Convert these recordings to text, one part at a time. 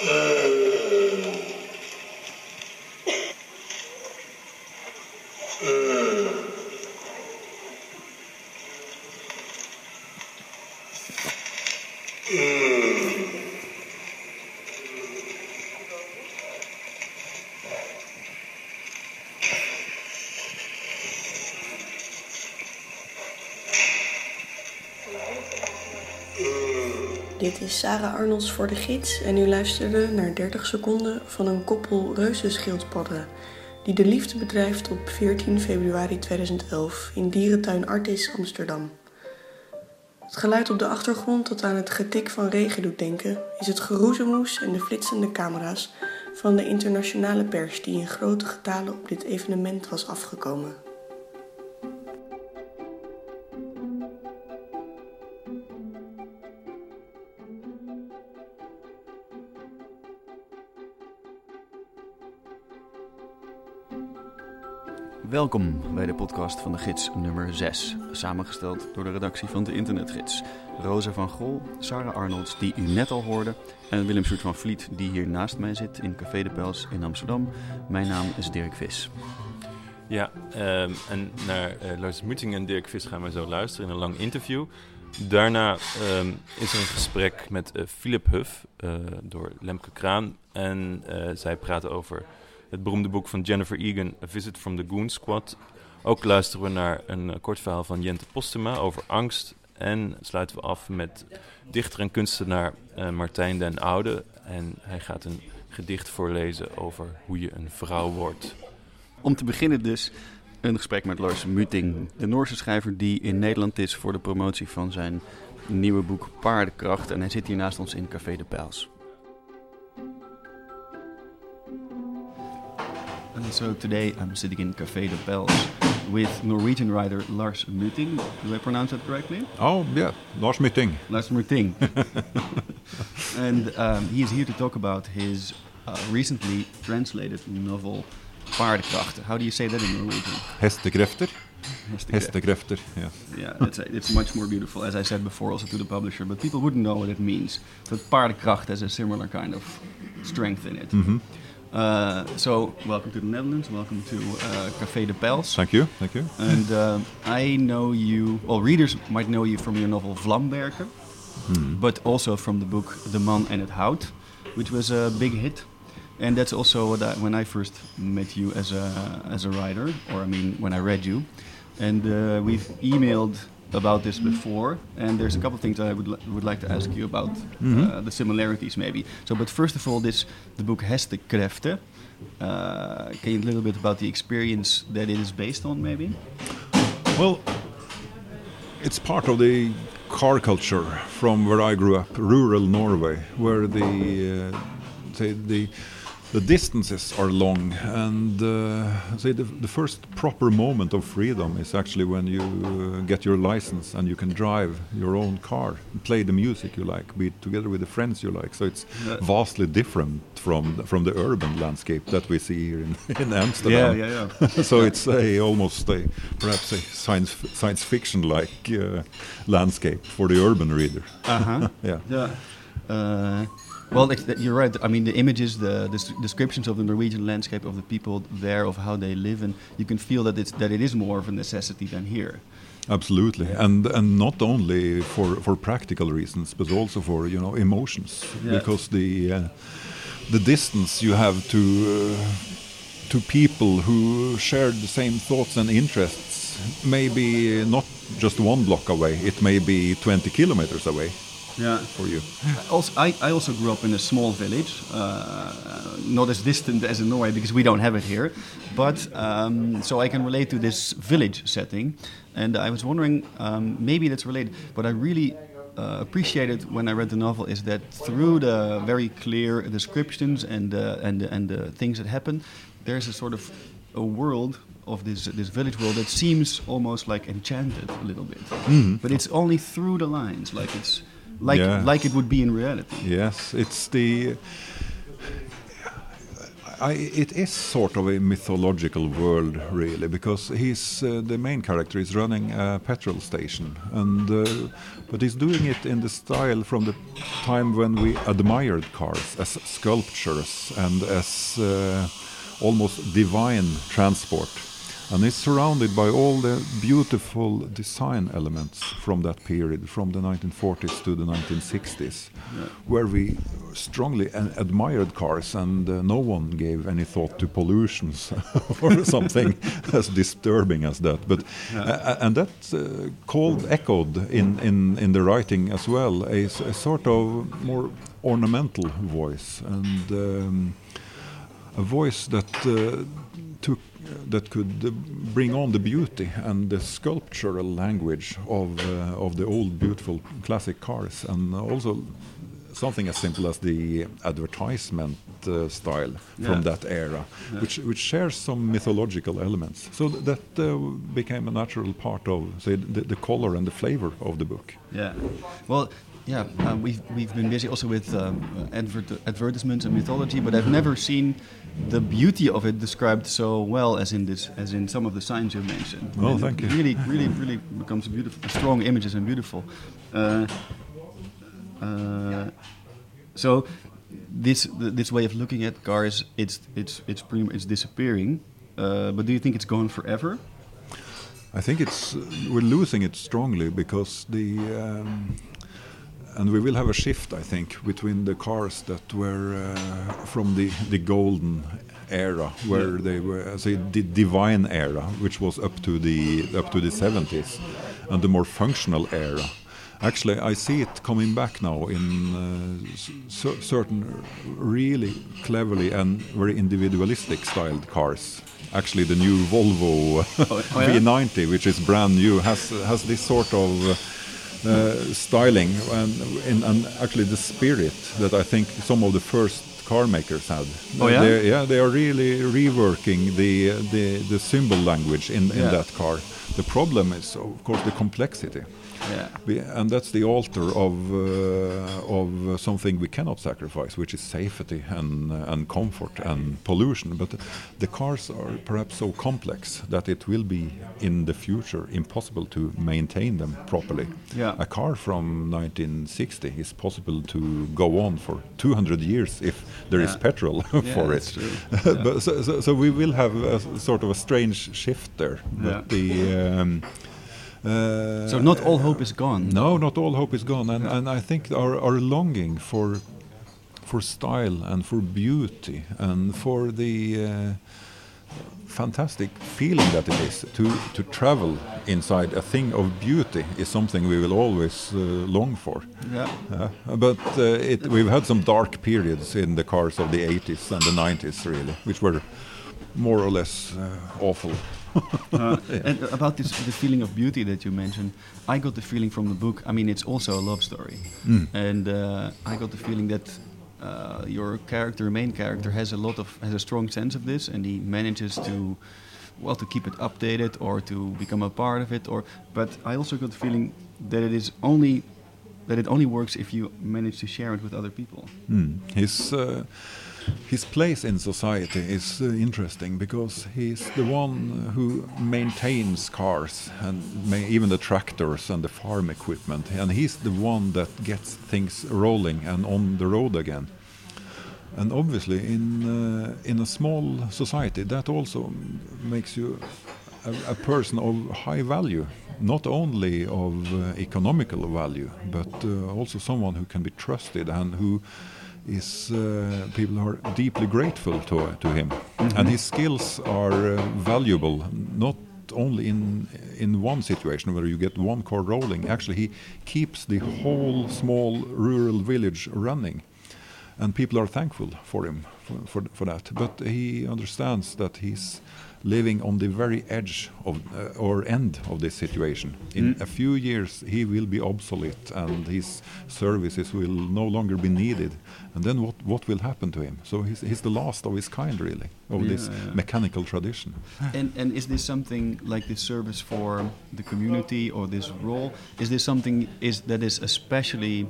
Dit is Sarah Arnolds voor de gids en u luisterde naar 30 seconden van een koppel reuzenschildpadden die de liefde bedrijft op 14 februari 2011 in dierentuin Artis Amsterdam. Het geluid op de achtergrond dat aan het getik van regen doet denken is het geroezemoes en de flitsende camera's van de internationale pers die in grote getalen op dit evenement was afgekomen. Welkom bij de podcast van de gids nummer 6, samengesteld door de redactie van de Internetgids. Rosa van Gol, Sarah Arnolds, die u net al hoorde, en Willem Soert van Vliet, die hier naast mij zit in Café de Pels in Amsterdam. Mijn naam is Dirk Vis. Ja, um, en naar uh, Lars Muting en Dirk Vis gaan we zo luisteren in een lang interview. Daarna um, is er een gesprek met uh, Philip Huff uh, door Lemke Kraan. En zij praten over het beroemde boek van Jennifer Egan, A Visit from the Goon Squad. Ook luisteren we naar een kort verhaal van Jente Postuma over angst. En sluiten we af met dichter en kunstenaar uh, Martijn den Oude. En hij gaat een gedicht voorlezen over hoe je een vrouw wordt. Om te beginnen dus een gesprek met Lars Muting, de Noorse schrijver die in Nederland is voor de promotie van zijn nieuwe boek Paardenkracht. En hij zit hier naast ons in Café de Pijls. So today I'm sitting in Café de Pels with Norwegian writer Lars Mytting. Do I pronounce that correctly? Oh, yeah, Lars Mytting. Lars Mytting. and um, he is here to talk about his uh, recently translated novel Paardenkrachten. How do you say that in Norwegian? Hestekrefter. Hestekrefter, yeah. Yeah, it's, it's much more beautiful, as I said before, also to the publisher, but people wouldn't know what it means. But Paardenkracht has a similar kind of strength in it. Mm -hmm. Uh, so, welcome to the Netherlands. Welcome to uh, Café de Pels. Thank you. Thank you. And uh, I know you. Well, readers might know you from your novel Vlambergen, hmm. but also from the book The Man and het Hout, which was a big hit. And that's also what I, when I first met you as a as a writer, or I mean, when I read you. And uh, we've emailed about this before, and there's a couple of things I would li would like to ask you about mm -hmm. uh, the similarities, maybe. So, but first of all, this the book Hestekrefter. Uh, can you a little bit about the experience that it is based on, maybe? Well, it's part of the car culture from where I grew up, rural Norway, where the uh, the, the the distances are long, and uh, say the, the, first proper moment of freedom is actually when you uh, get your license and you can drive your own car, play the music you like, be together with the friends you like. So it's vastly different from the, from the urban landscape that we see here in, in Amsterdam. Yeah, yeah, yeah. so it's a almost a perhaps a science science fiction like uh, landscape for the urban reader. Uh huh. yeah. Yeah. Well, you're right. I mean, the images, the, the, descriptions of the Norwegian landscape, of the people there, of how they live, and you can feel that it's that it is more of a necessity than here. Absolutely, yeah. and and not only for for practical reasons, but also for you know emotions, yeah. because the uh, the distance you have to uh, to people who share the same thoughts and interests may be not just one block away; it may be 20 kilometers away yeah. for you. Also, I, I also grew up in a small village, uh, not as distant as in Norway because we don't have it here, but um, so I can relate to this village setting. And I was wondering, um, maybe that's related, but I really uh, appreciated when I read the novel is that through the very clear descriptions and uh, and and the things that happen, there's a sort of a world of this this village world that seems almost like enchanted a little bit, mm. but it's only through the lines, like it's like yeah. like it would be in reality. Yes, it's the. I, it is sort of a mythological world, really, because he's uh, the main character is running a petrol station, and uh, but he's doing it in the style from the time when we admired cars as sculptures and as uh, almost divine transport and it's surrounded by all the beautiful design elements from that period, from the 1940s to the 1960s, yeah. where we strongly admired cars and uh, no one gave any thought to pollutions or something as disturbing as that. But yeah. uh, and that uh, called echoed in, in, in the writing as well, a, a sort of more ornamental voice and um, a voice that uh, that could uh, bring on the beauty and the sculptural language of uh, of the old beautiful classic cars, and also something as simple as the advertisement uh, style yeah. from that era, yeah. which which shares some mythological elements. So th that uh, became a natural part of say the, the, color and the flavor of the book. Yeah, well. Yeah, um, we've, we've been busy also with um, advert advertisements and mythology, but I've never seen the beauty of it described so well as in this as in some of the signs you mentioned. Oh, and thank you. Really, really, really becomes beautiful, strong images and beautiful. Uh, uh, so this this way of looking at cars, it's it's it's pretty it's disappearing. Uh, but do you think it's gone forever? I think it's we're losing it strongly because the. Um, and we will have a shift, I think, between the cars that were uh, from the, the golden era, where yeah. they were, say, the divine era, which was up to the up to the 70s, and the more functional era. Actually, I see it coming back now in uh, certain really cleverly and very individualistic styled cars. Actually, the new Volvo oh, oh yeah? V90, which is brand new, has has this sort of Uh, styling and, and, and, actually the spirit that I think some of the first car makers had. Oh yeah, they, yeah, they are really reworking the the, the symbol language in, in yeah. that car. The problem is, of course, the complexity. Yeah. and that's the altar of uh, of something we cannot sacrifice, which is safety and uh, and comfort and pollution. But the cars are perhaps so complex that it will be in the future impossible to maintain them properly. Yeah. A car from 1960 is possible to go on for 200 years if there yeah. is petrol for it. but so, so, so, we will have a sort of a strange shift there. But the um, uh, so not all hope is gone. No, not all hope is gone, and, yeah. and I think our, our longing for for style and for beauty and for the uh, fantastic feeling that it is to to travel inside a thing of beauty is something we will always uh, long for. Yeah. but uh, it, we've had some dark periods in the cars of the 80s and the 90s, really, which were more or less uh, awful. uh, and about this, the feeling of beauty that you mentioned, I got the feeling from the book. I mean, it's also a love story, mm. and uh, I got the feeling that uh, your character, main character, has a lot of has a strong sense of this, and he manages to, well, to keep it updated or to become a part of it. Or, but I also got the feeling that it is only that it only works if you manage to share it with other people. Mm. His his place in society is uh, interesting because he's the one who maintains cars and even the tractors and the farm equipment, and he's the one that gets things rolling and on the road again. And obviously, in uh, in a small society, that also makes you a, a person of high value, not only of uh, economical value, but uh, also someone who can be trusted and who is uh, people are deeply grateful to to him, mm -hmm. and his skills are uh, valuable not only in in one situation where you get one car rolling. Actually, he keeps the whole small rural village running, and people are thankful for him for for, for that. But he understands that he's living on the very edge of uh, or end of this situation. In mm. a few years, he will be obsolete, and his services will no longer be needed. And then what what will happen to him? So he's, he's the last of his kind, really, of yeah, this yeah. mechanical tradition. And and is this something like this service for the community or this role? Is this something is that is especially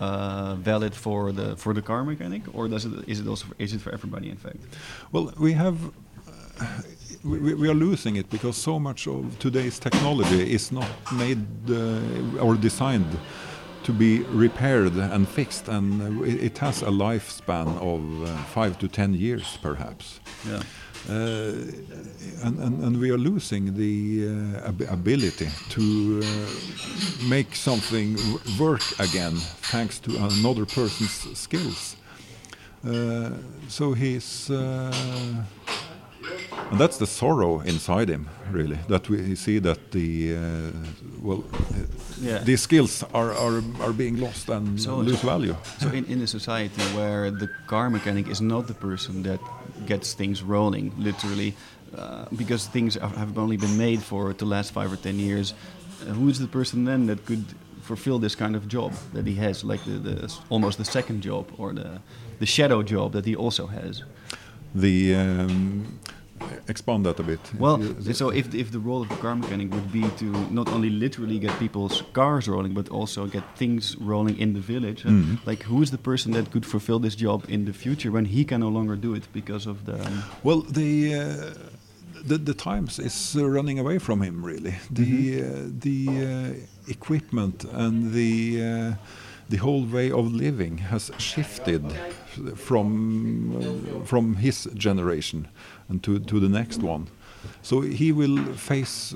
uh, valid for the for the car mechanic, or does it is it also is it for everybody? In fact, Well, we have. We, we- are losing it because so much of today's technology is not made uh, or designed to be repaired and fixed, and uh, it, it has a lifespan of uh, five to ten years, perhaps. yeah. Uh, and, and, and we are losing the uh, ab- ability to uh, make something work again thanks to another person's skills. Uh, so he's. And that's the sorrow inside him, really. That we see that the uh, well, Yeah. these skills are, are are being lost and So- lose value. So in, in a society where the car mechanic is not the person that gets things rolling, literally, uh, because things have have only been made for the last five or ten years, uh, who is the person then that could fulfill this kind of job that he has, like the, the almost the second job or the the shadow job that he also has? The um, expand that a bit. Well, You- so if if the role of a car mechanic would be to not only literally get people's cars rolling, but also get things rolling in the village, uh, Mhm. like who is the person that could fulfill this job in the future when he can no longer do it because of the? um, Well, the uh, the, the times is running away from him really. The Mm-hmm. uh, the uh, equipment and the uh, the whole way of living has shifted from uh, from his generation and to to the next one. So he will face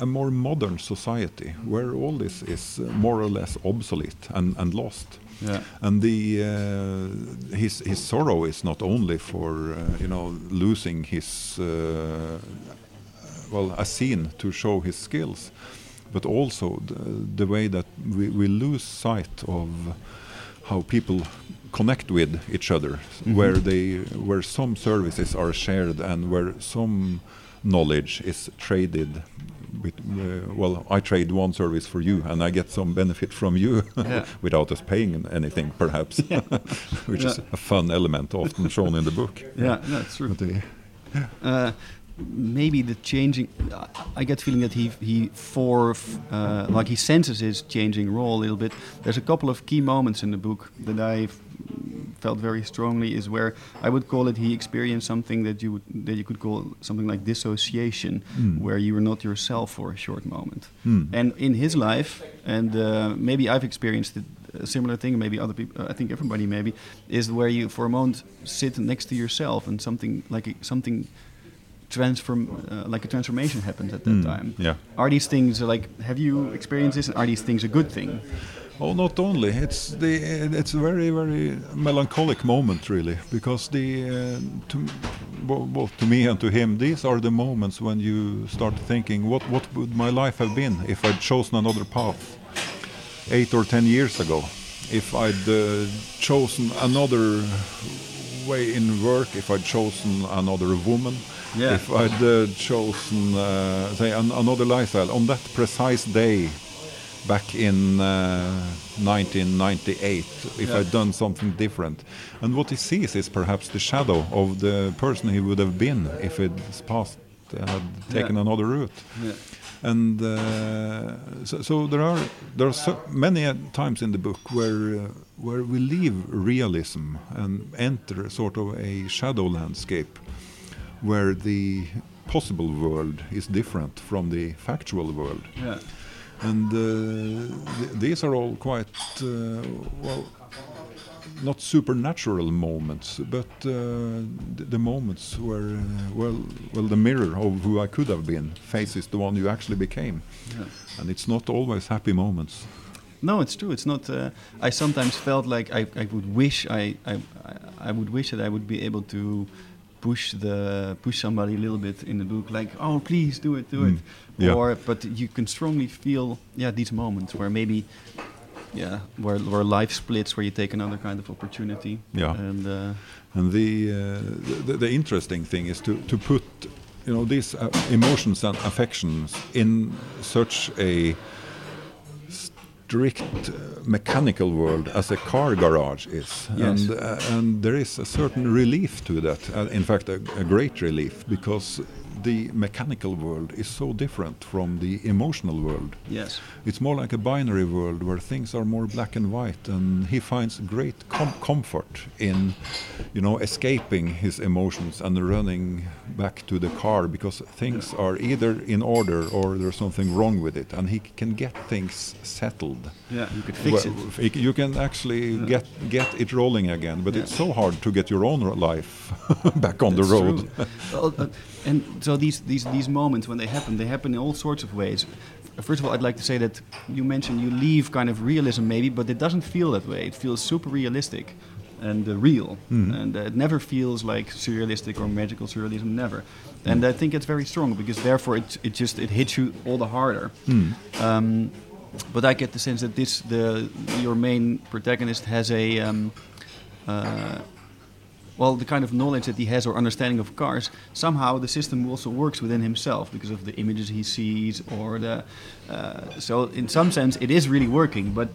a more modern society where all this is more or less obsolete and, and lost. Yeah. And the uh, his his sorrow is not only for uh, you know losing his uh, well a scene to show his skills, but also the, the way that we, we lose sight of how people connect with each other, where they where some services are shared and where some knowledge is traded. With, uh, well, I trade one service for you, and I get some benefit from you Yeah. without us paying anything, perhaps, which is a fun element often shown in the book. Yeah, that's true. But the- Uh, maybe the changing. I get the feeling that he he for uh, like he senses his changing role a little bit. There's a couple of key moments in the book that I felt very strongly is where I would call it he experienced something that you would that you could call something like dissociation, Mm. where you were not yourself for a short moment. Mm. And in his life, and uh, maybe I've experienced it, a similar thing. Maybe other people, I think everybody maybe, is where you for a moment sit next to yourself and something like a, something transform, uh, like a transformation happens at that Mm, time. yeah. Are these things like? Have you experienced this? And are these things a good thing? Oh, not only it's the it's a very very melancholic moment really because the uh, to bo- both to me and to him these are the moments when you start thinking what what would my life have been if I'd chosen another path eight or ten years ago if I'd uh, chosen another way in work if I'd chosen another woman Yeah. if I'd uh, chosen uh, say an, another lifestyle on that precise day back in uh, 1998 if Yeah. I'd done something different. And what he sees is perhaps the shadow of the person he would have been if his past had taken Yeah. another route. And uh, so, so there are there are so many times in the book where uh, where we leave realism and enter sort of a shadow landscape where the possible world is different from the factual world Yeah. and uh, th- these are all quite uh, well not supernatural moments but uh, the, the moments where uh, well well the mirror of who I could have been faces the one you actually became Yeah. and it's not always happy moments No, it's true. It's not. Uh, I sometimes felt like I, I would wish I, I I- would wish that I would be able to push the push somebody a little bit in the book, like oh please do it, do it. Mm. Yeah. Or but you can strongly feel yeah these moments where maybe yeah where where life splits, where you take another kind of opportunity. Yeah. And uh, And the, uh, the the interesting thing is to to put you know these uh, emotions and affections in such a strict uh, mechanical world as a car garage is, Yes. and uh, and there is a certain relief to that. Uh, in fact, a, a great relief because the mechanical world is so different from the emotional world. Yes. It's more like a binary world where things are more black and white, and he finds great com- comfort in, you know, escaping his emotions and running back to the car because things are either in order or there's something wrong with it, and he can get things settled. Yeah, you could fix Well, it. You can actually get get it rolling again, but it's so hard to get your own life back on the road. Well, uh, and so these, these these moments when they happen, they happen in all sorts of ways. First of all, I'd like to say that you mentioned you leave kind of realism maybe, but it doesn't feel that way. It feels super realistic and uh, real, and uh, it never feels like surrealistic or magical surrealism. Never, and I think it's very strong because therefore it it just it hits you all the harder. Um, but I get the sense that this the your main protagonist has a um, uh, well, the kind of knowledge that he has or understanding of cars, somehow the system also works within himself because of the images he sees or the. Uh, so in some sense, it is really working, but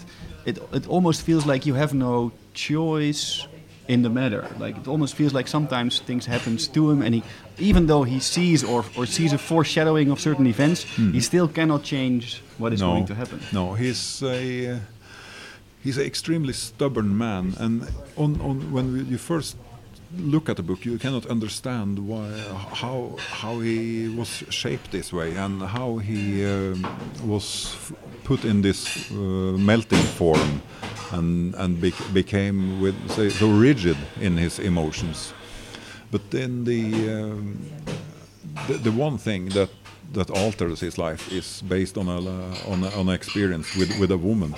it it almost feels like you have no choice in the matter. Like it almost feels like sometimes things happens to him, and he, even though he sees or or sees a foreshadowing of certain events, he still cannot change what is going to happen. No, he's a uh, he's an extremely stubborn man, and on, on when we, you first look at the book, you cannot understand why how how he was shaped this way and how he um, was put in this uh, melting form and and bec- became with say, so rigid in his emotions. But then the um, the, the one thing that that alters his life is based on a on a, on an experience with with a woman,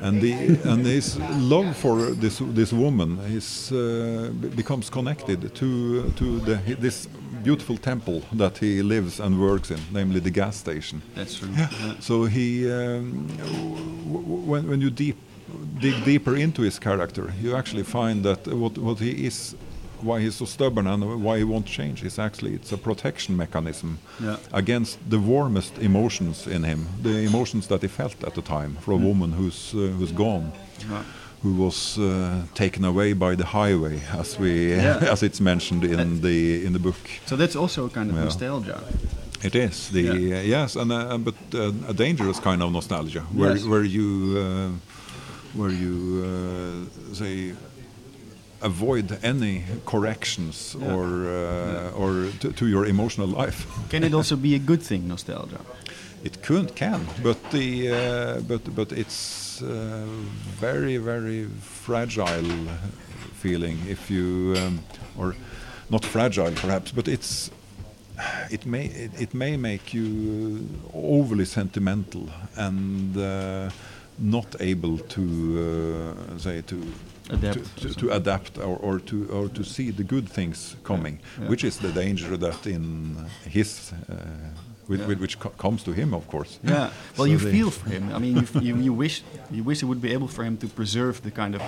and the and his love for this this woman is uh, becomes connected to to the this beautiful temple that he lives and works in, namely the gas station. That's true. Yeah. So he, um, w- w- when when you deep dig deeper into his character, you actually find that what what he is, why he's so stubborn and why he won't change is actually it's a protection mechanism Yeah. against the warmest emotions in him, the emotions that he felt at the time for a woman who's uh, who's gone. Yeah. Who was uh, taken away by the highway, as we, Yeah. as it's mentioned in the in the book. So that's also a kind of nostalgia. It is the uh, yes, and uh, but uh, a dangerous kind of nostalgia, where Yes. where you uh, where you uh, say avoid any corrections Yeah. or uh, or to, to your emotional life. Can it also be a good thing, nostalgia? It could can, but the uh, but but it's uh, very very fragile feeling if you um, or not fragile perhaps, but it's it may it, it may make you overly sentimental and uh, not able to uh, say to Adapt to, to, to adapt or, or to or to see the good things coming, yeah. which is the danger that in his uh, with, Yeah. with which co- comes to him, of course. Yeah. Well, So you feel for him. I mean, you, f- you, you wish you wish it would be able for him to preserve the kind of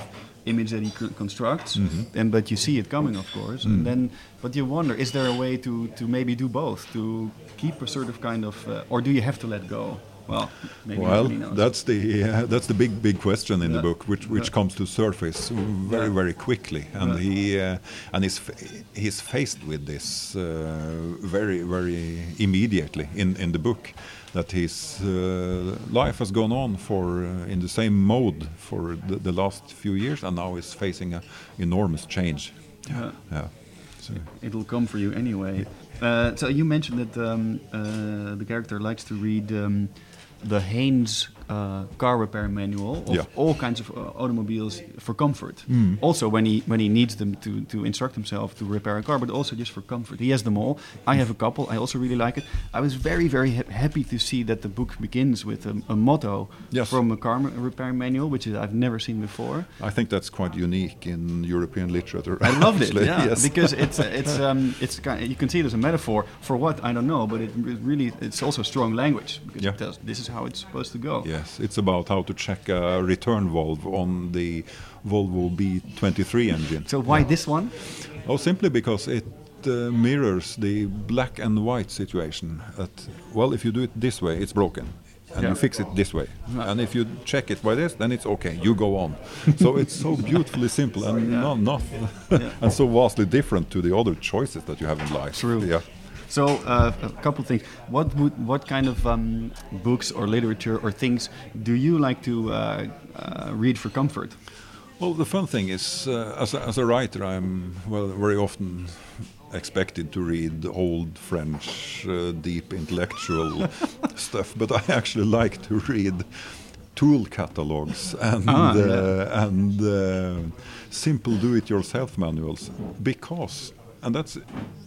image that he co- constructs, and but you see it coming, of course, and then but you wonder, is there a way to to maybe do both, to keep a sort of kind of, uh, or do you have to let go? Well, maybe Well, that's the uh, that's the big big question in Yeah. the book, which which Yeah. comes to surface very Yeah. very quickly, and he uh, and he's fa- he's faced with this uh, very very immediately in in the book that his uh, life has gone on for uh, in the same mode for the, the last few years, and now is facing a enormous change. Yeah. Yeah. So, it will come for you anyway. Uh, so you mentioned that um, uh, the character likes to read um, the Haynes uh, car repair manual of Yeah. all kinds of uh, automobiles for comfort. Hmm. Also, when he when he needs them to, to instruct himself to repair a car, but also just for comfort. He has them all. I have a couple. I also really like it. I was very very ha- happy to see that the book begins with a, a motto Yes. from a car repair manual, which is I've never seen before. I think that's quite unique in European literature. I loved it, yeah, yes. because it's it's um, it's kind you can see it as a metaphor for what I don't know, but it really it's also strong language because Yeah. it tells this is how it's supposed to go. Yes, it's about how to check a return valve on the Volvo B23 engine. So why this one? Oh, simply because it uh, mirrors the black and white situation. That well, if you do it this way, it's broken, and Yeah. you fix it this way. And if you check it by this, then it's okay. You go on. so it's so beautifully simple and Yeah. not, not Yeah. and so vastly different to the other choices that you have in life. True. Yeah. So uh, a couple of things. What would what kind of um, books or literature or things do you like to uh, uh, read for comfort? Well, the fun thing is, uh, as, a, as a writer, I'm well very often expected to read old French, uh, deep intellectual stuff, but I actually like to read tool catalogs and Ah, yeah. uh, and uh, simple do-it-yourself manuals because, and that's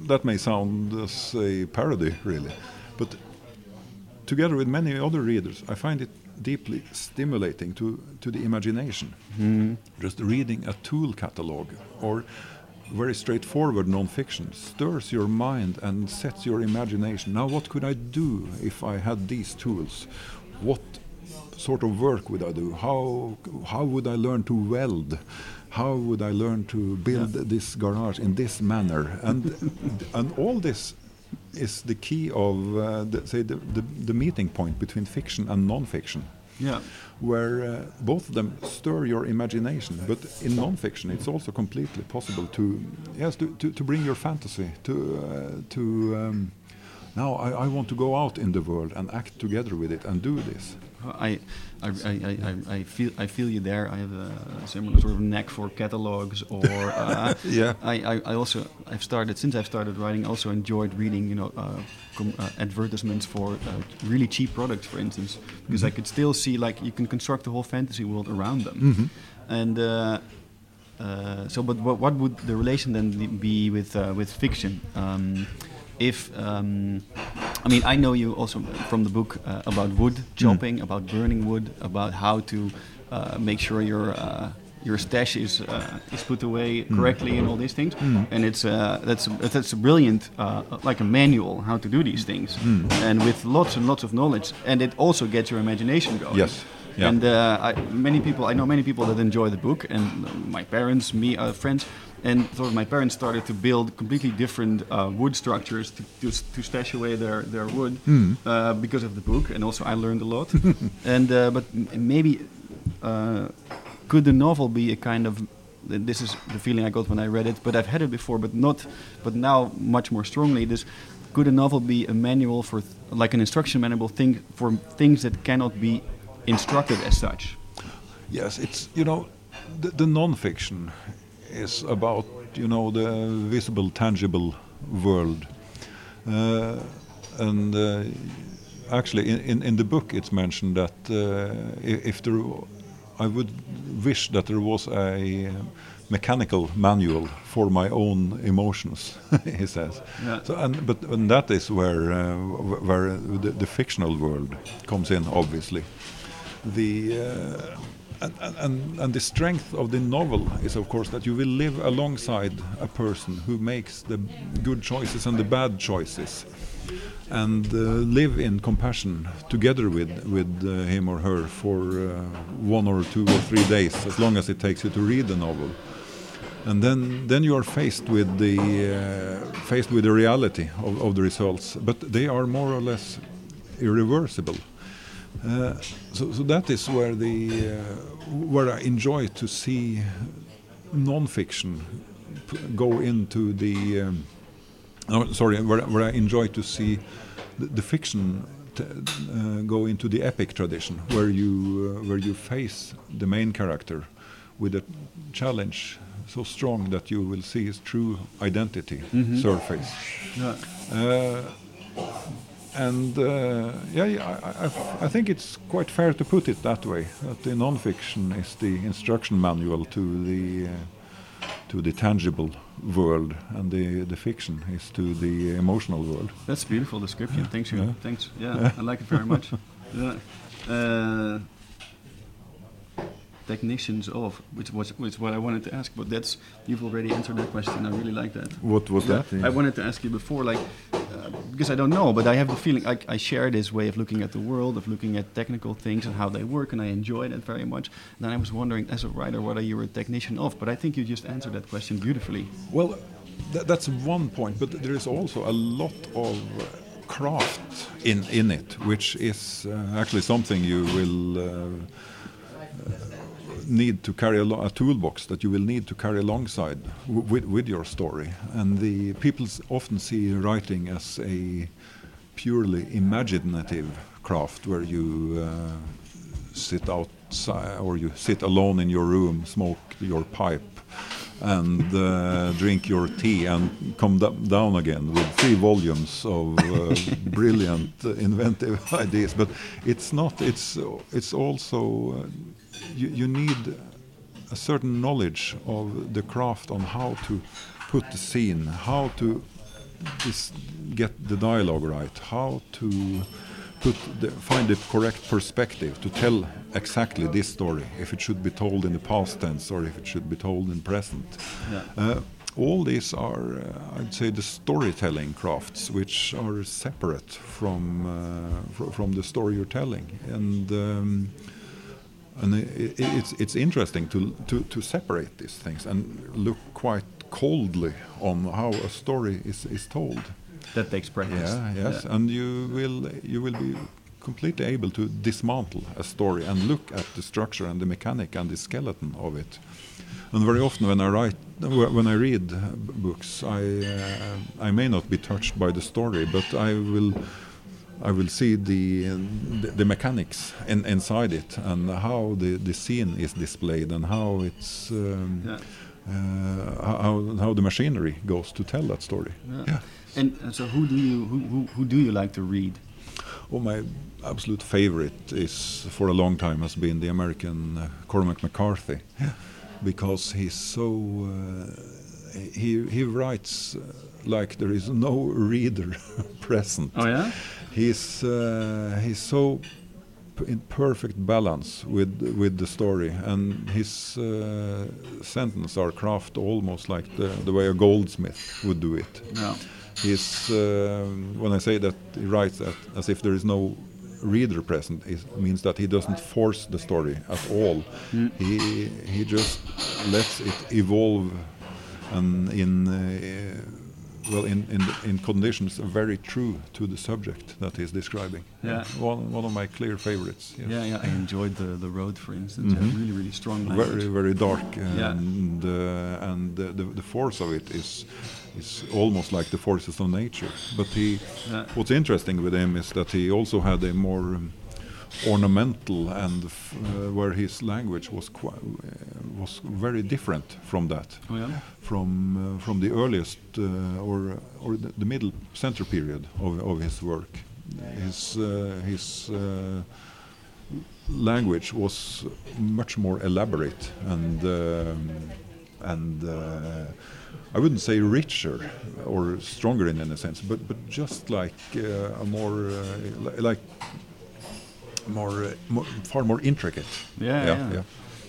that may sound as a parody, really, but together with many other readers, I find it deeply stimulating to, to the imagination. Mm-hmm. Just reading a tool catalog or very straightforward non-fiction stirs your mind and sets your imagination. Now, what could I do if I had these tools? What sort of work would I do? How how would I learn to weld? How would I learn to build this garage in this manner? And and all this is the key of uh, the, say the, the, the meeting point between fiction and non-fiction Yeah. where uh, both of them stir your imagination. But in non-fiction, it's also completely possible to yes to, to, to bring your fantasy to uh, to. Um, now I, I want to go out in the world and act together with it and do this. I, I, I, I, I feel I feel you there. I have a similar sort of knack for catalogs, or uh, Yeah. I, I, I also I've started since I've started writing. Also enjoyed reading, you know, uh, com- uh, advertisements for uh, really cheap products, for instance, because I could still see like you can construct the whole fantasy world around them, and. Uh, uh, so, but what, what would the relation then be with uh, with fiction? Um, if um, I mean, I know you also from the book uh, about wood chopping, about burning wood, about how to uh, make sure your uh, your stash is uh, is put away correctly and all these things. And it's uh, that's that's a brilliant uh, like a manual how to do these things, and with lots and lots of knowledge, and it also gets your imagination going. Yes. Yeah. And uh, I, many people, I know many people that enjoy the book, and my parents, me, uh, friends, and so my parents started to build completely different uh, wood structures to, to, to stash away their, their wood uh, because of the book, and also I learned a lot. and uh, but m- maybe uh, could the novel be a kind of this is the feeling I got when I read it, but I've had it before, but not, but now much more strongly. This could a novel be a manual for th- like an instruction manual thing for things that cannot be instructed as such? Yes, it's you know, the, the non-fiction is about you know the visible, tangible world, uh, and uh, actually in, in in the book it's mentioned that uh, if there, I would wish that there was a um, mechanical manual for my own emotions, he says. Yeah. So, and but and that is where uh, where the, the fictional world comes in, obviously the uh, and, and- and the strength of the novel is of course that you will live alongside a person who makes the good choices and the bad choices and uh, live in compassion together with with uh, him or her for uh, one or two or three days as long as it takes you to read the novel. And then then you are faced with the uh, faced with the reality of, of the results but they are more or less irreversible uh, so, so that is where the uh, where I enjoy to see non-fiction p- go into the um, oh, sorry where, where I enjoy to see the, the fiction t- uh, go into the epic tradition where you uh, where you face the main character with a challenge so strong that you will see his true identity surface Yeah. And uh, yeah, yeah I, I, I think it's quite fair to put it that way. That the non-fiction is the instruction manual to the uh, to the tangible world, and the the fiction is to the emotional world. That's a beautiful description. Thanks, you. Yeah. Thanks. Yeah, I like it very much. yeah. Uh, technicians of, which was which what I wanted to ask, but that's you've already answered that question. I really like that. What was that? I wanted to ask you before, like, uh, because I don't know, but I have the feeling I, I share this way of looking at the world, of looking at technical things and how they work, and I enjoy that very much. then I was wondering, as a writer, what are you a technician of? But I think you just answered that question beautifully. Well, th- that's one point, but there is also a lot of uh, craft in in it, which is uh, actually something you will. Uh, need to carry a, a toolbox that you will need to carry alongside w- with, with your story. And the people often see writing as a purely imaginative craft where you uh, sit outside or you sit alone in your room, smoke your pipe, and uh, drink your tea and come down again with three volumes of uh, brilliant, uh, inventive ideas. But it's not. It's it's also uh, you, you need a certain knowledge of the craft on how to put the scene, how to get the dialogue right, how to put the, find the correct perspective to tell exactly this story, if it should be told in the past tense or if it should be told in present. Uh, all these are, uh, I'd say, the storytelling crafts, which are separate from uh, fr- from the story you're telling, and um, and i i it's it's interesting to, to to separate these things and look quite coldly on how a story is is told. That takes practice. Yeah, yes, and you will you will be completely able to dismantle a story and look at the structure and the mechanic and the skeleton of it. And very often when I write, when I read books, I uh, I may not be touched by the story, but I will. I will see the the, the mechanics in, inside it and how the, the scene is displayed and how it's um, Yeah. uh, how how the machinery goes to tell that story. Yeah. And uh, so, who do you who, who, who do you like to read? Well, my absolute favorite is for a long time has been the American uh, Cormac McCarthy, because he's so uh, he he writes uh, like there is no reader present. Oh yeah. He's uh, he's so p- in perfect balance with with the story, and his uh, sentences are crafted almost like the, the way a goldsmith would do it. Yeah. He's um, when I say that he writes that as if there is no reader present, it means that he doesn't force the story at all. He he just lets it evolve, and in uh, well in in in conditions very true to the subject that he's describing. Yeah. one one of my clear favorites. Yes. Yeah, yeah. I enjoyed the the road, for instance. Yeah, Mhm. really, really strong language. Very very dark, Yeah. and uh, and the, the the force of it is is almost like the forces of nature. But he, Yeah. what's interesting with him is that he also had a more um, ornamental and uh, where his language was uh, was very different from that, Oh yeah. from uh, from the earliest or or the, the middle center period of, of his work. His his language was much more elaborate and um, and uh, I wouldn't say richer or stronger in any sense, but but just like uh, a more uh, like more, uh, more far more intricate. Yeah, yeah. yeah. yeah.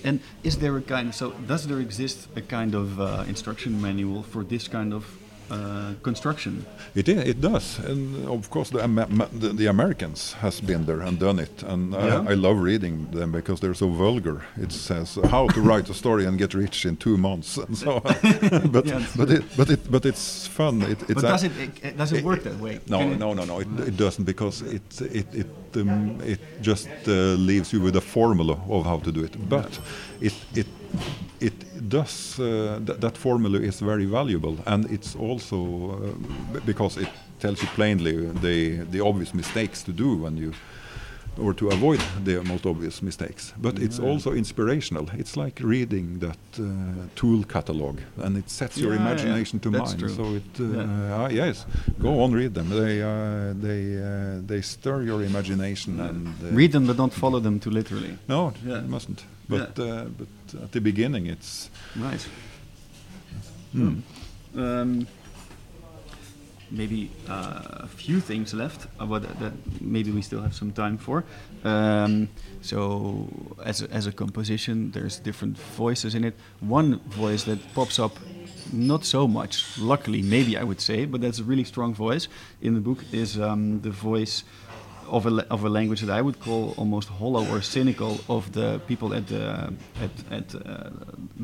And is there a kind? So does there exist a kind of uh, instruction manual for this kind of uh, construction? It it does, and of course the, Ama- the the Americans has been there and done it, and Yeah. I, I love reading them because they're so vulgar. It says how to write a story and get rich in two months, and so but Yeah, it's but true. it but it but it's fun. It, it's But does it, it does it work that way? No, Can no, no, no. It, it doesn't because it it it um, it just uh, leaves you with a formula of how to do it. But it it it does uh, th- that formula is very valuable, and it's also uh, b- because it tells you plainly the the obvious mistakes to do when you or to avoid the most obvious mistakes. But it's also inspirational. It's like reading that uh, tool catalog, and it sets your Yeah, yeah, imagination to that's mind. true. So it, uh, Yeah. ah, yes, go on, read them. They uh, they uh, they stir your imagination and uh, Read them, but don't follow them too literally. No, Yeah. you mustn't. But uh, but at the beginning, it's Nice. Hmm. Um, maybe uh, a few things left, uh, but that maybe we still have some time for. Um, so, as a, as a composition, there's different voices in it. One voice that pops up, not so much, luckily, maybe I would say, but that's a really strong voice in the book, is um, the voice of a, of a language that I would call almost hollow or cynical of the people at the at, at uh,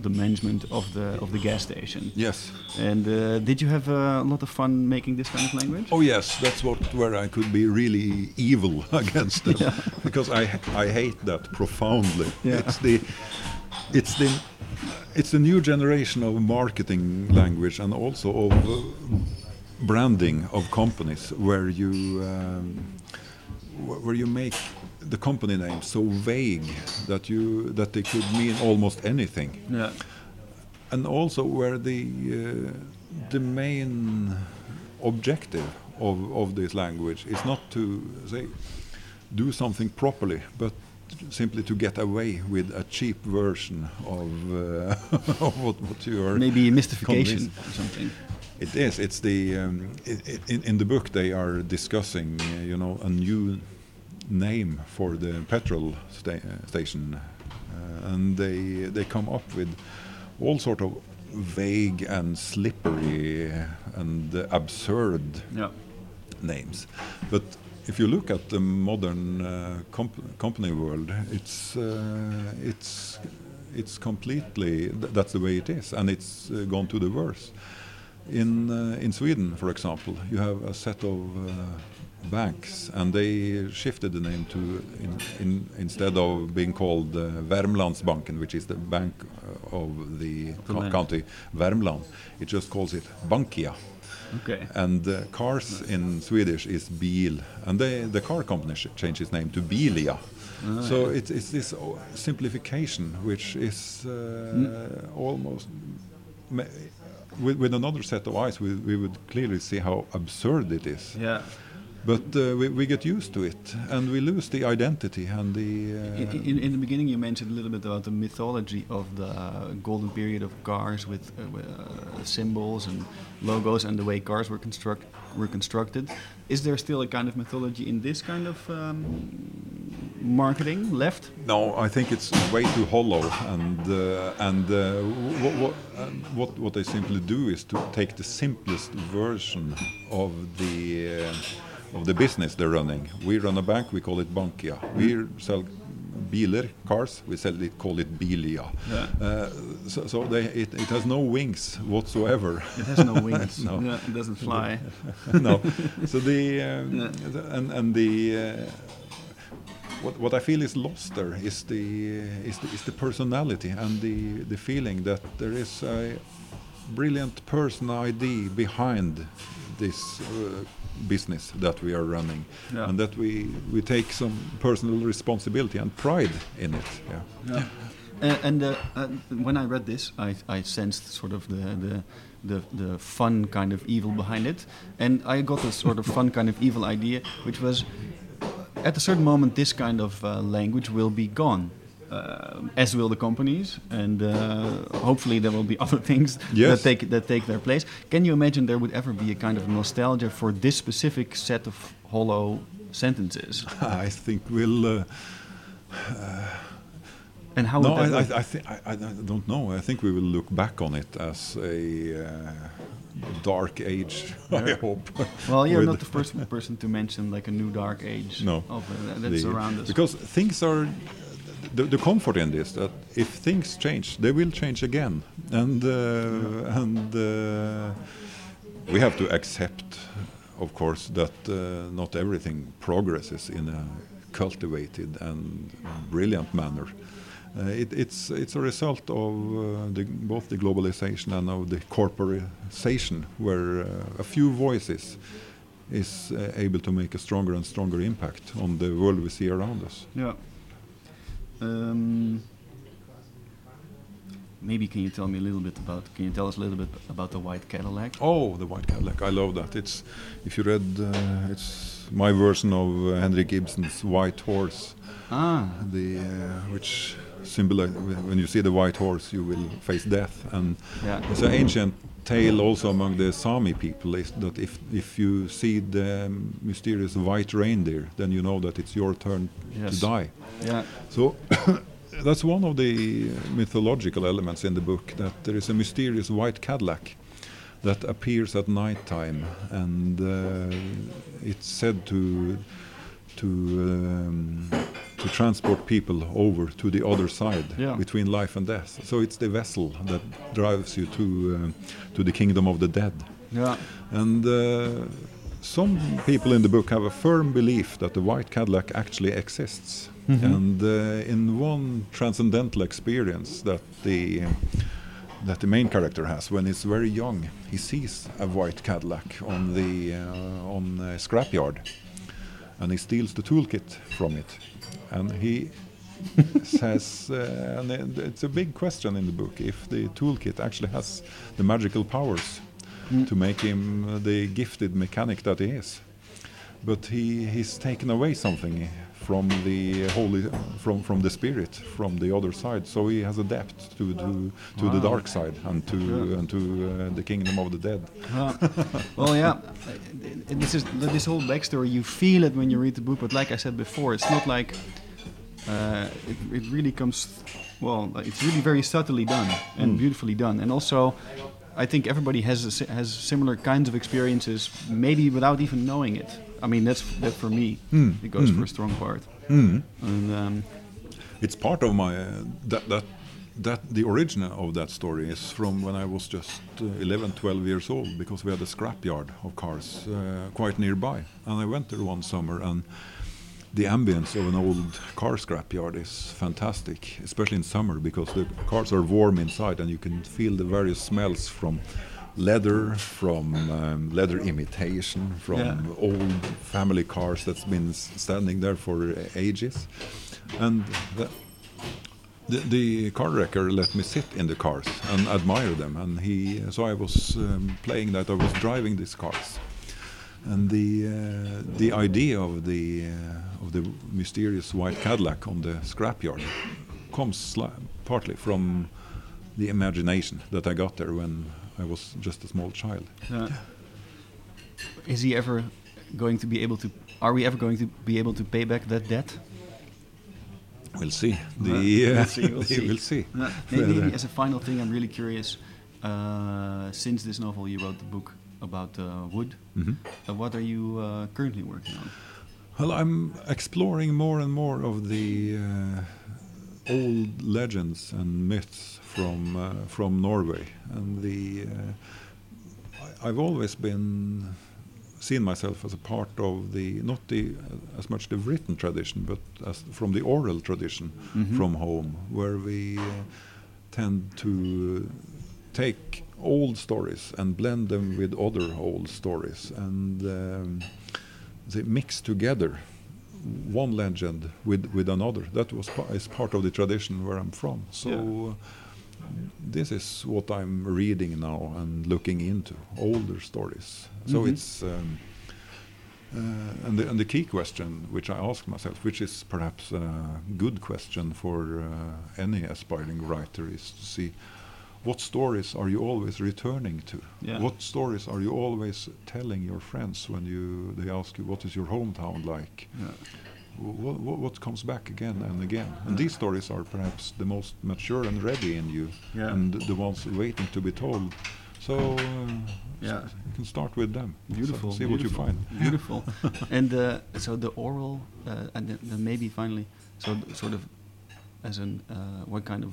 the management of the of the gas station. yes. And uh, did you have a lot of fun making this kind of language? Oh yes, that's what where I could be really evil against them because I I hate that profoundly. Yeah. It's the it's the it's the new generation of marketing language and also of uh, branding of companies where you um, where you make the company name so vague that you that they could mean almost anything Yeah. and also where the uh, the main objective of, of this language is not to say do something properly, but simply to get away with a cheap version of, uh, of what, what you are. Maybe a mystification or something. It is. It's the um, i i in, in the book they are discussing, uh, you know, a new name for the petrol sta station, uh, and they they come up with all sort of vague and slippery and absurd Yeah. names. But if you look at the modern uh, comp- company world, it's uh, it's it's completely th- that's the way it is, and it's uh, gone to the worse. In uh, in Sweden, for example, you have a set of uh, banks, and they shifted the name to in, in, instead of being called uh, Värmlandsbanken, which is the bank of the the co- land. county Värmland, it just calls it Bankia Okay. and uh, cars in Swedish is bil, and they, the car company changed its name to Bilia. so it's, it's this o- simplification which is uh, almost ma- with, with another set of eyes we, we would clearly see how absurd it is Yeah. But uh, we, we get used to it and we lose the identity and the In, uh, in, in the beginning, you mentioned a little bit about the mythology of the golden period of cars with uh, uh, symbols and logos and the way cars were construct were constructed. Is there still a kind of mythology in this kind of um, marketing left? No, I think it's way too hollow, and uh, and uh, what what, what what they simply do is to take the simplest version of the uh, of the business they're running. We run a bank, we call it Bankia. We sell biler cars, we sell it call it Bilia. Yeah. Uh, so so they, it, it has no wings whatsoever. It has no wings. No. Yeah, it doesn't fly. no. So the, um, Yeah. the and and the uh, what what I feel is lost there is the is the, is the personality and the the feeling that there is a brilliant person ID behind this uh, business that we are running, Yeah. and that we we take some personal responsibility and pride in it. Yeah. Yeah. Uh, and uh, uh, when I read this, I, I sensed sort of the, the the the fun kind of evil behind it, and I got this sort of fun kind of evil idea, which was at a certain moment this kind of uh, language will be gone. Uh, as will the companies, and uh, hopefully there will be other things Yes. that take that take their place. Can you imagine there would ever be a kind of nostalgia for this specific set of hollow sentences? I think we'll. Uh, And how no, I. I, I, think, I, I don't know. I think we will look back on it as a uh, dark age. I hope. Well, you're not the first person to mention like a new dark age No. of, uh, that's the- around us. Because things are. The, the comfort in this that if things change, they will change again, and uh, and uh, we have to accept, of course, that uh, not everything progresses in a cultivated and brilliant manner. Uh, it, it's it's a result of uh, the, both the globalization and of the corporatization, where uh, a few voices is able to make a stronger and stronger impact on the world we see around us. yeah. Um, maybe can you tell me a little bit about? Can you tell us a little bit about the white Cadillac? Oh, the White Cadillac! I love that. It's if you read, uh, it's my version of uh, Henrik Ibsen's White Horse, Ah, the uh, which symbolize when you see the white horse, you will face death, and yeah. it's an ancient tale also among the Sami people is that if if you see the mysterious white reindeer, then you know that it's your turn Yes. to die. Yeah. So that's one of the mythological elements in the book that there is a mysterious white Cadillac that appears at night time, and uh, it's said to to um, to transport people over to the other side Yeah. between life and death. So it's the vessel that drives you to um, to the kingdom of the dead. Yeah. And uh, some people in the book have a firm belief that the white Cadillac actually exists. Mm-hmm. And uh, in one transcendental experience that the that the main character has when he's very young, he sees a white Cadillac on the uh, on a scrapyard, and he steals the toolkit from it, and he says, uh, and it's a big question in the book if the toolkit actually has the magical powers mm. to make him the gifted mechanic that he is. But he, he's taken away something from the holy, from, from the spirit, from the other side. So he has adapted to to, to wow. the dark side and to yeah. and to uh, the kingdom of the dead. Uh, well, yeah, this is this whole backstory. You feel it when you read the book, but like I said before, it's not like uh, it, it really comes well it's really very subtly done and mm. beautifully done and also I think everybody has a, has similar kinds of experiences maybe without even knowing it I mean that's that for me mm. it goes mm. for a strong part mm. and um, it's part of my uh, that that that the origin of that story is from when I was just uh, 11 12 years old because we had a scrapyard of cars uh, quite nearby and I went there one summer and the ambience of an old car scrapyard is fantastic, especially in summer because the cars are warm inside and you can feel the various smells from leather, from um, leather imitation, from yeah. old family cars that's been standing there for ages. And the, the, the, car wrecker let me sit in the cars and admire them. And he, so I was um, playing that. I was driving these cars, and the uh, the idea of the uh, of the mysterious white Cadillac on the scrapyard comes partly from the imagination that I got there when I was just a small child. Uh, is he ever going to be able to? Are we ever going to be able to pay back that debt? We'll see. The, uh, we'll see. We'll see. We'll see. maybe, maybe as a final thing, I'm really curious. Uh, since this novel, you wrote the book about uh, wood. Mm -hmm. what are you uh, currently working on? Well, I'm exploring more and more of the uh, old legends and myths from uh, from Norway, and the uh, I've always been seen myself as a part of the not the as much the written tradition, but as from the oral tradition mm -hmm. from home, where we uh, tend to take old stories and blend them with other old stories and um, they mix together one legend with with another that was is part of the tradition where I'm from so yeah. This is what I'm reading now and looking into older stories so mm -hmm. it's um, uh, and, the, and the key question which I ask myself, which is perhaps a good question for uh, any aspiring writer, is to see what stories are you always returning to? Yeah. What stories are you always telling your friends when you they ask you what is your hometown like? Yeah. What, what, what, comes back again and again? And these stories are perhaps the most mature and ready in you, and the ones waiting to be told. So uh, yeah, you can start with them. Beautiful. So see beautiful, what you find. Beautiful. and uh, so the oral, uh, and then, then maybe finally, so sort of as an uh, what kind of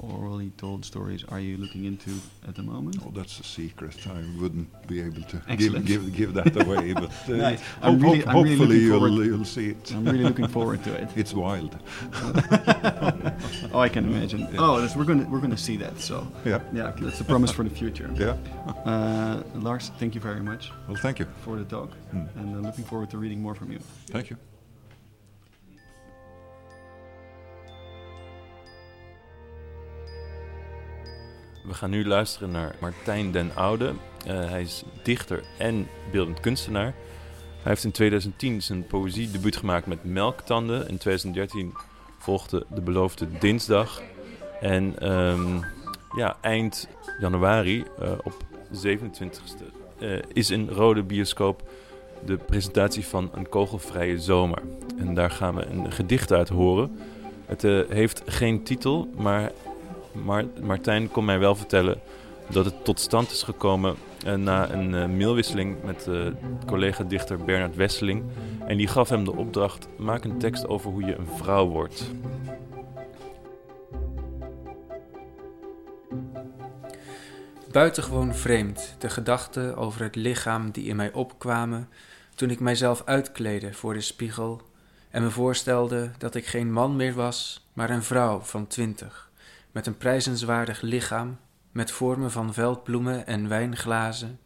orally told stories are you looking into at the moment? Oh, that's a secret. I wouldn't be able to give, give, give that away, but uh, nice. I'm really, I'm hopefully really you'll, you'll see it. I'm really looking forward to it. It's wild. oh, I can imagine. Yeah. Oh, we're gonna we're gonna see that. So yeah, yeah, that's a promise for the future. Yeah. Uh, Lars, thank you very much. Well, thank you for the talk, mm. and uh, looking forward to reading more from you. Thank you. We gaan nu luisteren naar Martijn den Oude. Uh, hij is dichter en beeldend kunstenaar. Hij heeft in 2010 zijn poëzie-debuut gemaakt met Melktanden. In 2013 volgde De Beloofde Dinsdag. En um, ja, eind januari, uh, op 27e, uh, is in Rode Bioscoop de presentatie van Een Kogelvrije Zomer. En daar gaan we een gedicht uit horen. Het heeft geen titel, maar maar Martijn kon mij wel vertellen dat het tot stand is gekomen uh, na een uh, mailwisseling met uh, collega-dichter Bernard Wesseling. En die gaf hem de opdracht: maak een tekst over hoe je een vrouw wordt. Buitengewoon vreemd de gedachten over het lichaam die in mij opkwamen toen ik mijzelf uitkleedde voor de spiegel en me voorstelde dat ik geen man meer was, maar een vrouw van twintig, met een prijzenswaardig lichaam, met vormen van veldbloemen en wijnglazen,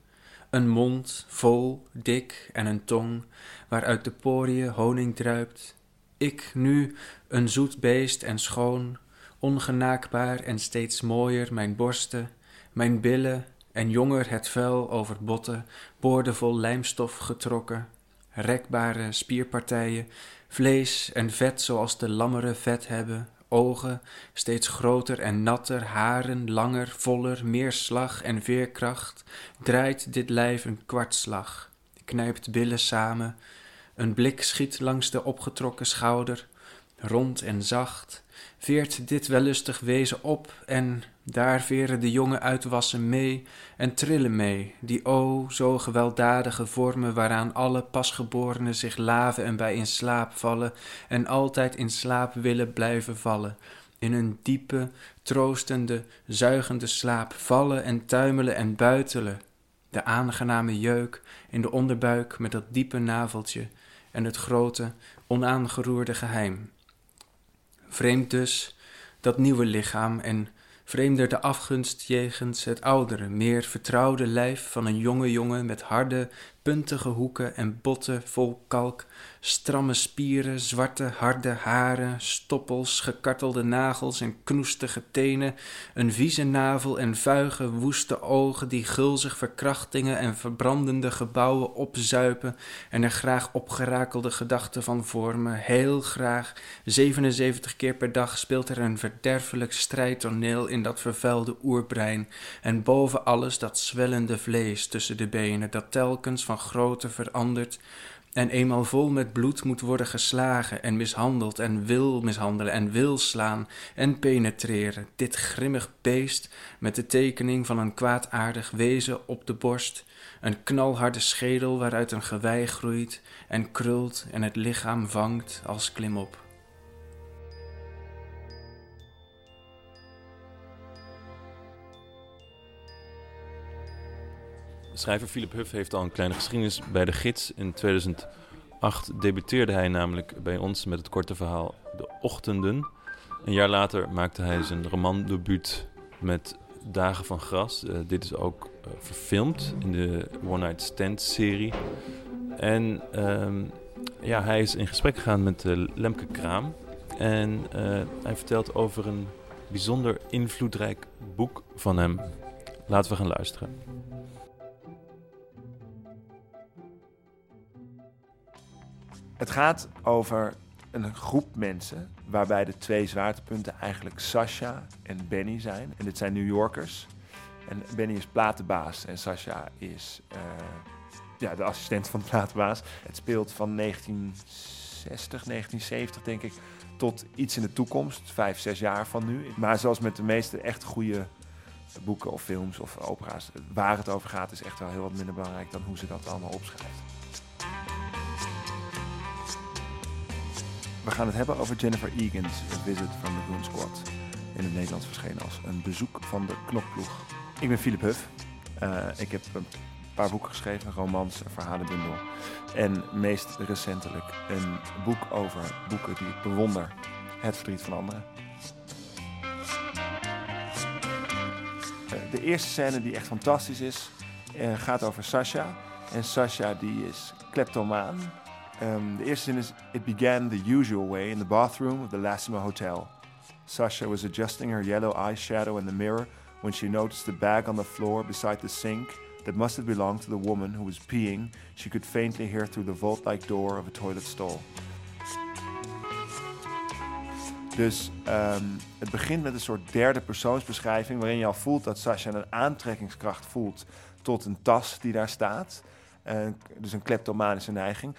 een mond vol, dik en een tong waaruit de poriën honing druipt. Ik nu een zoet beest en schoon, ongenaakbaar en steeds mooier mijn borsten, mijn billen en jonger het vel over botten, boordevol lijmstof getrokken, rekbare spierpartijen, vlees en vet zoals de lammeren vet hebben, ogen steeds groter en natter, haren langer, voller, meer slag en veerkracht, draait dit lijf een kwartslag, knijpt billen samen, een blik schiet langs de opgetrokken schouder, rond en zacht, veert dit wellustig wezen op en daar veren de jonge uitwassen mee en trillen mee, die o, zo gewelddadige vormen waaraan alle pasgeborenen zich laven en bij in slaap vallen en altijd in slaap willen blijven vallen, in een diepe, troostende, zuigende slaap vallen en tuimelen en buitelen, de aangename jeuk in de onderbuik met dat diepe naveltje en het grote, onaangeroerde geheim. Vreemd dus dat nieuwe lichaam en vreemder de afgunst jegens het oudere, meer vertrouwde lijf van een jonge jongen met harde, puntige hoeken en botten vol kalk, stramme spieren, zwarte, harde haren, stoppels, gekartelde nagels en knoestige tenen, een vieze navel en vuige, woeste ogen die gulzig verkrachtingen en verbrandende gebouwen opzuipen en er graag opgerakelde gedachten van vormen. Heel graag, 77 keer per dag speelt er een verderfelijk strijdtoneel in dat vervuilde oerbrein en boven alles dat zwellende vlees tussen de benen dat telkens grootte verandert en eenmaal vol met bloed moet worden geslagen en mishandeld en wil mishandelen en wil slaan en penetreren. Dit grimmig beest met de tekening van een kwaadaardig wezen op de borst, een knalharde schedel waaruit een gewei groeit en krult en het lichaam vangt als klimop. Schrijver Philip Huff heeft al een kleine geschiedenis bij de gids. In 2008 debuteerde hij namelijk bij ons met het korte verhaal De Ochtenden. Een jaar later maakte hij zijn romandebuut met Dagen van Gras. Uh, dit is ook uh, verfilmd in de One Night Stand serie. En um, ja, hij is in gesprek gegaan met uh, Lemke Kraam. En hij vertelt over een bijzonder invloedrijk boek van hem. Laten we gaan luisteren. Het gaat over een groep mensen waarbij de twee zwaartepunten eigenlijk Sasha en Benny zijn. En dit zijn New Yorkers. En Benny is platenbaas en Sasha is uh, ja, de assistent van de platenbaas. Het speelt van 1960, 1970 denk ik, tot iets in de toekomst. Vijf, zes jaar van nu. Maar zoals met de meeste echt goede boeken of films of opera's, waar het over gaat is echt wel heel wat minder belangrijk dan hoe ze dat allemaal opschrijft. We gaan het hebben over Jennifer Egan's Visit from the Goon Squad. In het Nederlands verschenen als Een bezoek van de knokploeg. Ik ben Philip Huff. Uh, ik heb een paar boeken geschreven, romans, verhalenbundel. En meest recentelijk een boek over boeken die ik bewonder. Het verdriet van anderen. Uh, de eerste scène die echt fantastisch is, uh, gaat over Sasha. En Sasha die is kleptomaan. Um, de eerste zin is: It began the usual way in the bathroom of the Lassima Hotel. Sasha was adjusting her yellow eyeshadow in the mirror when she noticed the bag on the floor beside the sink that must have belonged to the woman who was peeing. She could faintly hear through the vault like door of a toilet stall. Dus um, het begint met een soort derde persoonsbeschrijving waarin je al voelt dat Sasha een aantrekkingskracht voelt tot een tas die daar staat. Dus een kleptomanische neiging.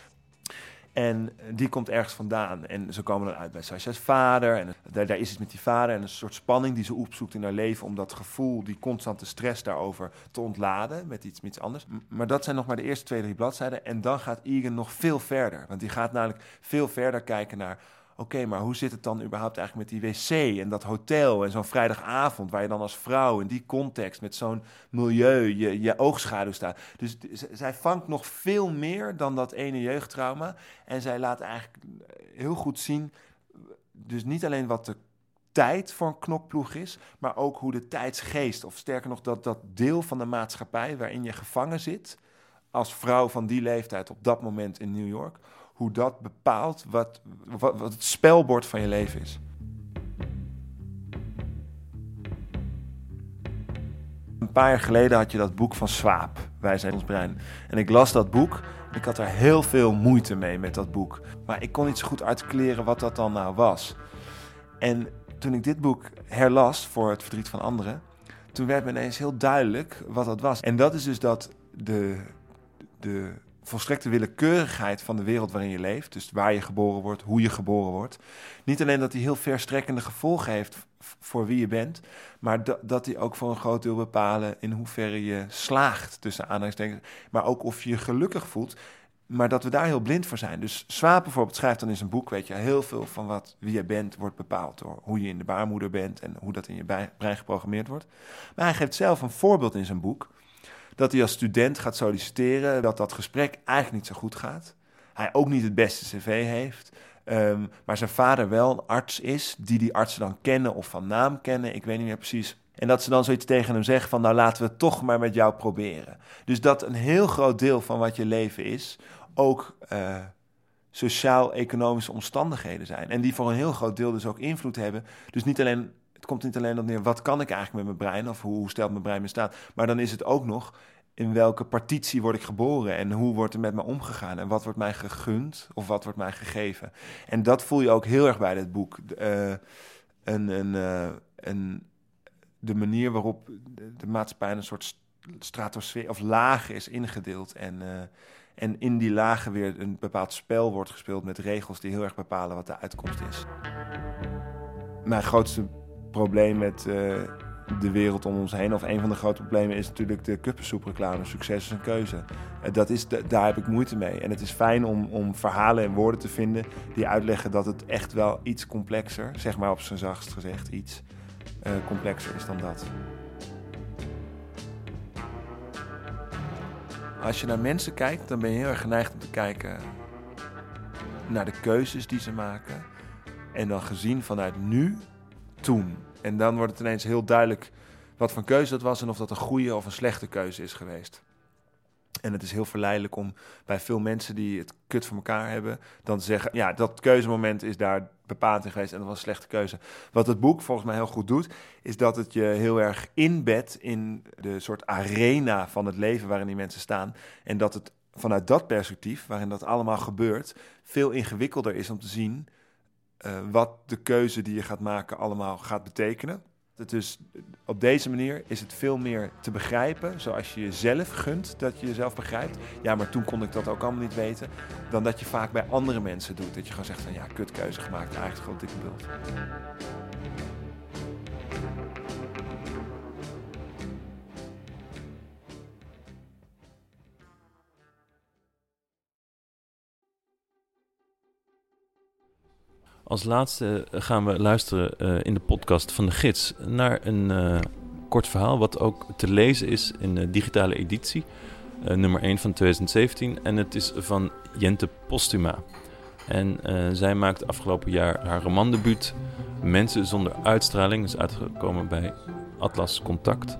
En die komt ergens vandaan. En ze komen dan uit bij Sasha's vader. En daar, daar, is iets met die vader. En een soort spanning die ze opzoekt in haar leven. Om dat gevoel, die constante stress daarover te ontladen. Met iets, met iets anders. Maar dat zijn nog maar de eerste twee, drie bladzijden. En dan gaat Egan nog veel verder. Want die gaat namelijk veel verder kijken naar. Oké, maar hoe zit het dan überhaupt eigenlijk met die wc en dat hotel en zo'n vrijdagavond waar je dan als vrouw in die context met zo'n milieu je, je oogschaduw staat. Dus zij vangt nog veel meer dan dat ene jeugdtrauma en zij laat eigenlijk heel goed zien, dus niet alleen wat de tijd voor een knokploeg is, maar ook hoe de tijdsgeest, of sterker nog dat, dat deel van de maatschappij waarin je gevangen zit, als vrouw van die leeftijd op dat moment in New York, hoe dat bepaalt wat, wat, het spelbord van je leven is. Een paar jaar geleden had je dat boek van Swaap, Wij zijn ons brein. En ik las dat boek. Ik had er heel veel moeite mee met dat boek. Maar ik kon niet zo goed articuleren wat dat dan nou was. En toen ik dit boek herlas voor het verdriet van anderen, toen werd me ineens heel duidelijk wat dat was. En dat is dus dat de, de volstrekte willekeurigheid van de wereld waarin je leeft, dus waar je geboren wordt, hoe je geboren wordt, niet alleen dat die heel verstrekkende gevolgen heeft voor wie je bent, maar dat, die ook voor een groot deel bepalen in hoeverre je slaagt tussen aanhalingstekens, maar ook of je je gelukkig voelt. Maar dat we daar heel blind voor zijn. Dus Swaap bijvoorbeeld schrijft dan in zijn boek, weet je, heel veel van wat wie je bent wordt bepaald door hoe je in de baarmoeder bent en hoe dat in je brein geprogrammeerd wordt. Maar hij geeft zelf een voorbeeld in zijn boek dat hij als student gaat solliciteren, dat dat gesprek eigenlijk niet zo goed gaat. Hij ook niet het beste cv heeft, um, maar zijn vader wel een arts is, die die artsen dan kennen of van naam kennen, ik weet niet meer precies. En dat ze dan zoiets tegen hem zeggen van, nou laten we toch maar met jou proberen. Dus dat een heel groot deel van wat je leven is, ook uh, sociaal-economische omstandigheden zijn. En die voor een heel groot deel dus ook invloed hebben. Dus niet alleen het komt niet alleen op neer, wat kan ik eigenlijk met mijn brein of hoe, stelt mijn brein me staat, maar dan is het ook nog in welke partitie word ik geboren en hoe wordt er met me omgegaan en wat wordt mij gegund of wat wordt mij gegeven. En dat voel je ook heel erg bij dit boek. Uh, uh, een, de manier waarop de maatschappij een soort stratosfeer of lagen is ingedeeld en, uh, en in die lagen weer een bepaald spel wordt gespeeld met regels die heel erg bepalen wat de uitkomst is. Mijn grootste probleem met uh, de wereld om ons heen. Of een van de grote problemen is natuurlijk de kuppensoepreclame. Succes is een keuze. Uh, dat is daar heb ik moeite mee. En het is fijn om, om verhalen en woorden te vinden die uitleggen dat het echt wel iets complexer, zeg maar op zijn zachtst gezegd, iets uh, complexer is dan dat. Als je naar mensen kijkt, dan ben je heel erg geneigd om te kijken naar de keuzes die ze maken. En dan gezien vanuit nu toen. En dan wordt het ineens heel duidelijk wat voor keuze dat was en of dat een goede of een slechte keuze is geweest. En het is heel verleidelijk om bij veel mensen die het kut voor elkaar hebben, dan te zeggen: ja, dat keuzemoment is daar bepaald in geweest en dat was een slechte keuze. Wat het boek volgens mij heel goed doet, is dat het je heel erg inbedt in de soort arena van het leven waarin die mensen staan. En dat het vanuit dat perspectief, waarin dat allemaal gebeurt, veel ingewikkelder is om te zien uh, wat de keuze die je gaat maken allemaal gaat betekenen. Dus op deze manier is het veel meer te begrijpen, zoals je jezelf gunt dat je jezelf begrijpt. Ja, maar toen kon ik dat ook allemaal niet weten. Dan dat je vaak bij andere mensen doet. Dat je gewoon zegt van ja, kutkeuze gemaakt, eigenlijk gewoon dikke bult. Als laatste gaan we luisteren uh, in de podcast van de gids naar een uh, kort verhaal, wat ook te lezen is in de digitale editie, nummer 1 van 2017. En het is van Jente Postuma. En zij maakte afgelopen jaar haar romandebuut Mensen zonder uitstraling, is uitgekomen bij Atlas Contact.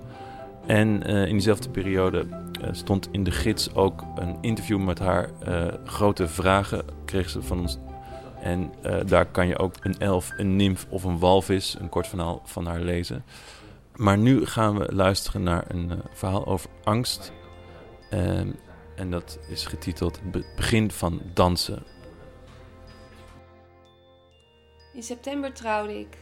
En in diezelfde periode stond in de gids ook een interview met haar grote vragen, kreeg ze van ons en uh, daar kan je ook een elf, een nimf of een walvis, een kort verhaal van haar lezen. Maar nu gaan we luisteren naar een uh, verhaal over angst. Uh, en dat is getiteld begin van dansen. In september trouwde ik.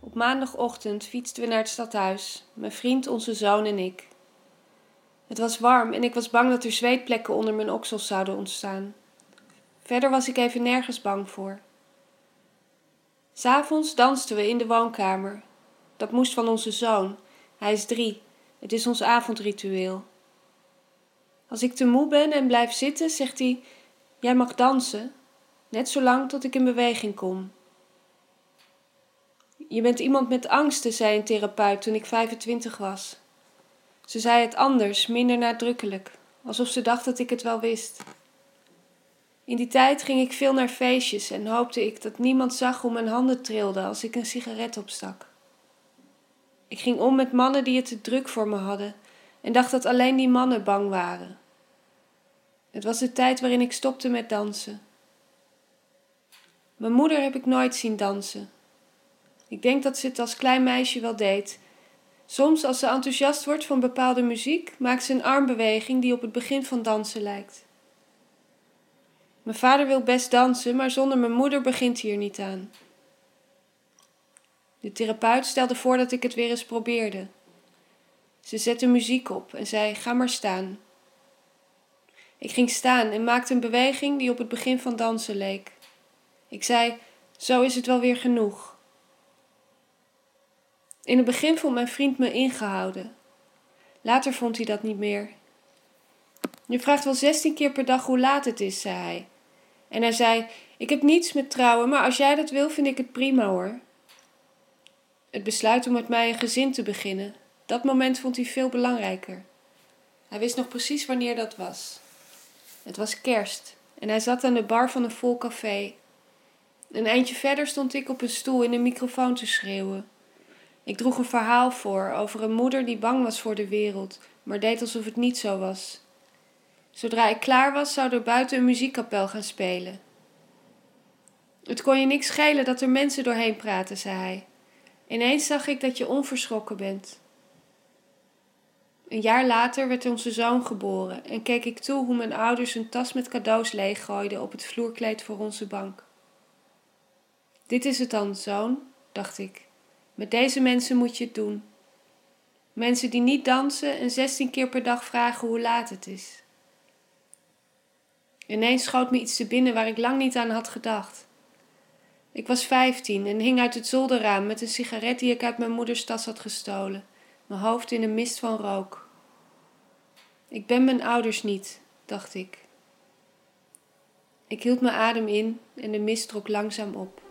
Op maandagochtend fietsten we naar het stadhuis, mijn vriend, onze zoon en ik. Het was warm en ik was bang dat er zweetplekken onder mijn oksels zouden ontstaan. Verder was ik even nergens bang voor. S'avonds dansten we in de woonkamer. Dat moest van onze zoon. Hij is drie. Het is ons avondritueel. Als ik te moe ben en blijf zitten, zegt hij: Jij mag dansen, net zolang tot ik in beweging kom. Je bent iemand met angsten, zei een therapeut toen ik 25 was. Ze zei het anders, minder nadrukkelijk, alsof ze dacht dat ik het wel wist. In die tijd ging ik veel naar feestjes en hoopte ik dat niemand zag hoe mijn handen trilden als ik een sigaret opstak. Ik ging om met mannen die het te druk voor me hadden en dacht dat alleen die mannen bang waren. Het was de tijd waarin ik stopte met dansen. Mijn moeder heb ik nooit zien dansen. Ik denk dat ze het als klein meisje wel deed. Soms, als ze enthousiast wordt van bepaalde muziek, maakt ze een armbeweging die op het begin van dansen lijkt. Mijn vader wil best dansen, maar zonder mijn moeder begint hij er niet aan. De therapeut stelde voor dat ik het weer eens probeerde. Ze zette muziek op en zei: Ga maar staan. Ik ging staan en maakte een beweging die op het begin van dansen leek. Ik zei: Zo is het wel weer genoeg. In het begin vond mijn vriend me ingehouden. Later vond hij dat niet meer. Je vraagt wel zestien keer per dag hoe laat het is, zei hij. En hij zei: Ik heb niets met trouwen, maar als jij dat wil, vind ik het prima hoor. Het besluit om met mij een gezin te beginnen, dat moment vond hij veel belangrijker. Hij wist nog precies wanneer dat was. Het was kerst en hij zat aan de bar van een vol café. Een eindje verder stond ik op een stoel in een microfoon te schreeuwen. Ik droeg een verhaal voor over een moeder die bang was voor de wereld, maar deed alsof het niet zo was. Zodra ik klaar was, zou er buiten een muziekkapel gaan spelen. Het kon je niks schelen dat er mensen doorheen praten, zei hij. Ineens zag ik dat je onverschrokken bent. Een jaar later werd onze zoon geboren en keek ik toe hoe mijn ouders een tas met cadeaus leeggooiden op het vloerkleed voor onze bank. Dit is het dan, zoon, dacht ik. Met deze mensen moet je het doen. Mensen die niet dansen en zestien keer per dag vragen hoe laat het is. Ineens schoot me iets te binnen waar ik lang niet aan had gedacht. Ik was vijftien en hing uit het zolderraam met een sigaret die ik uit mijn moeders tas had gestolen, mijn hoofd in een mist van rook. Ik ben mijn ouders niet, dacht ik. Ik hield mijn adem in en de mist trok langzaam op.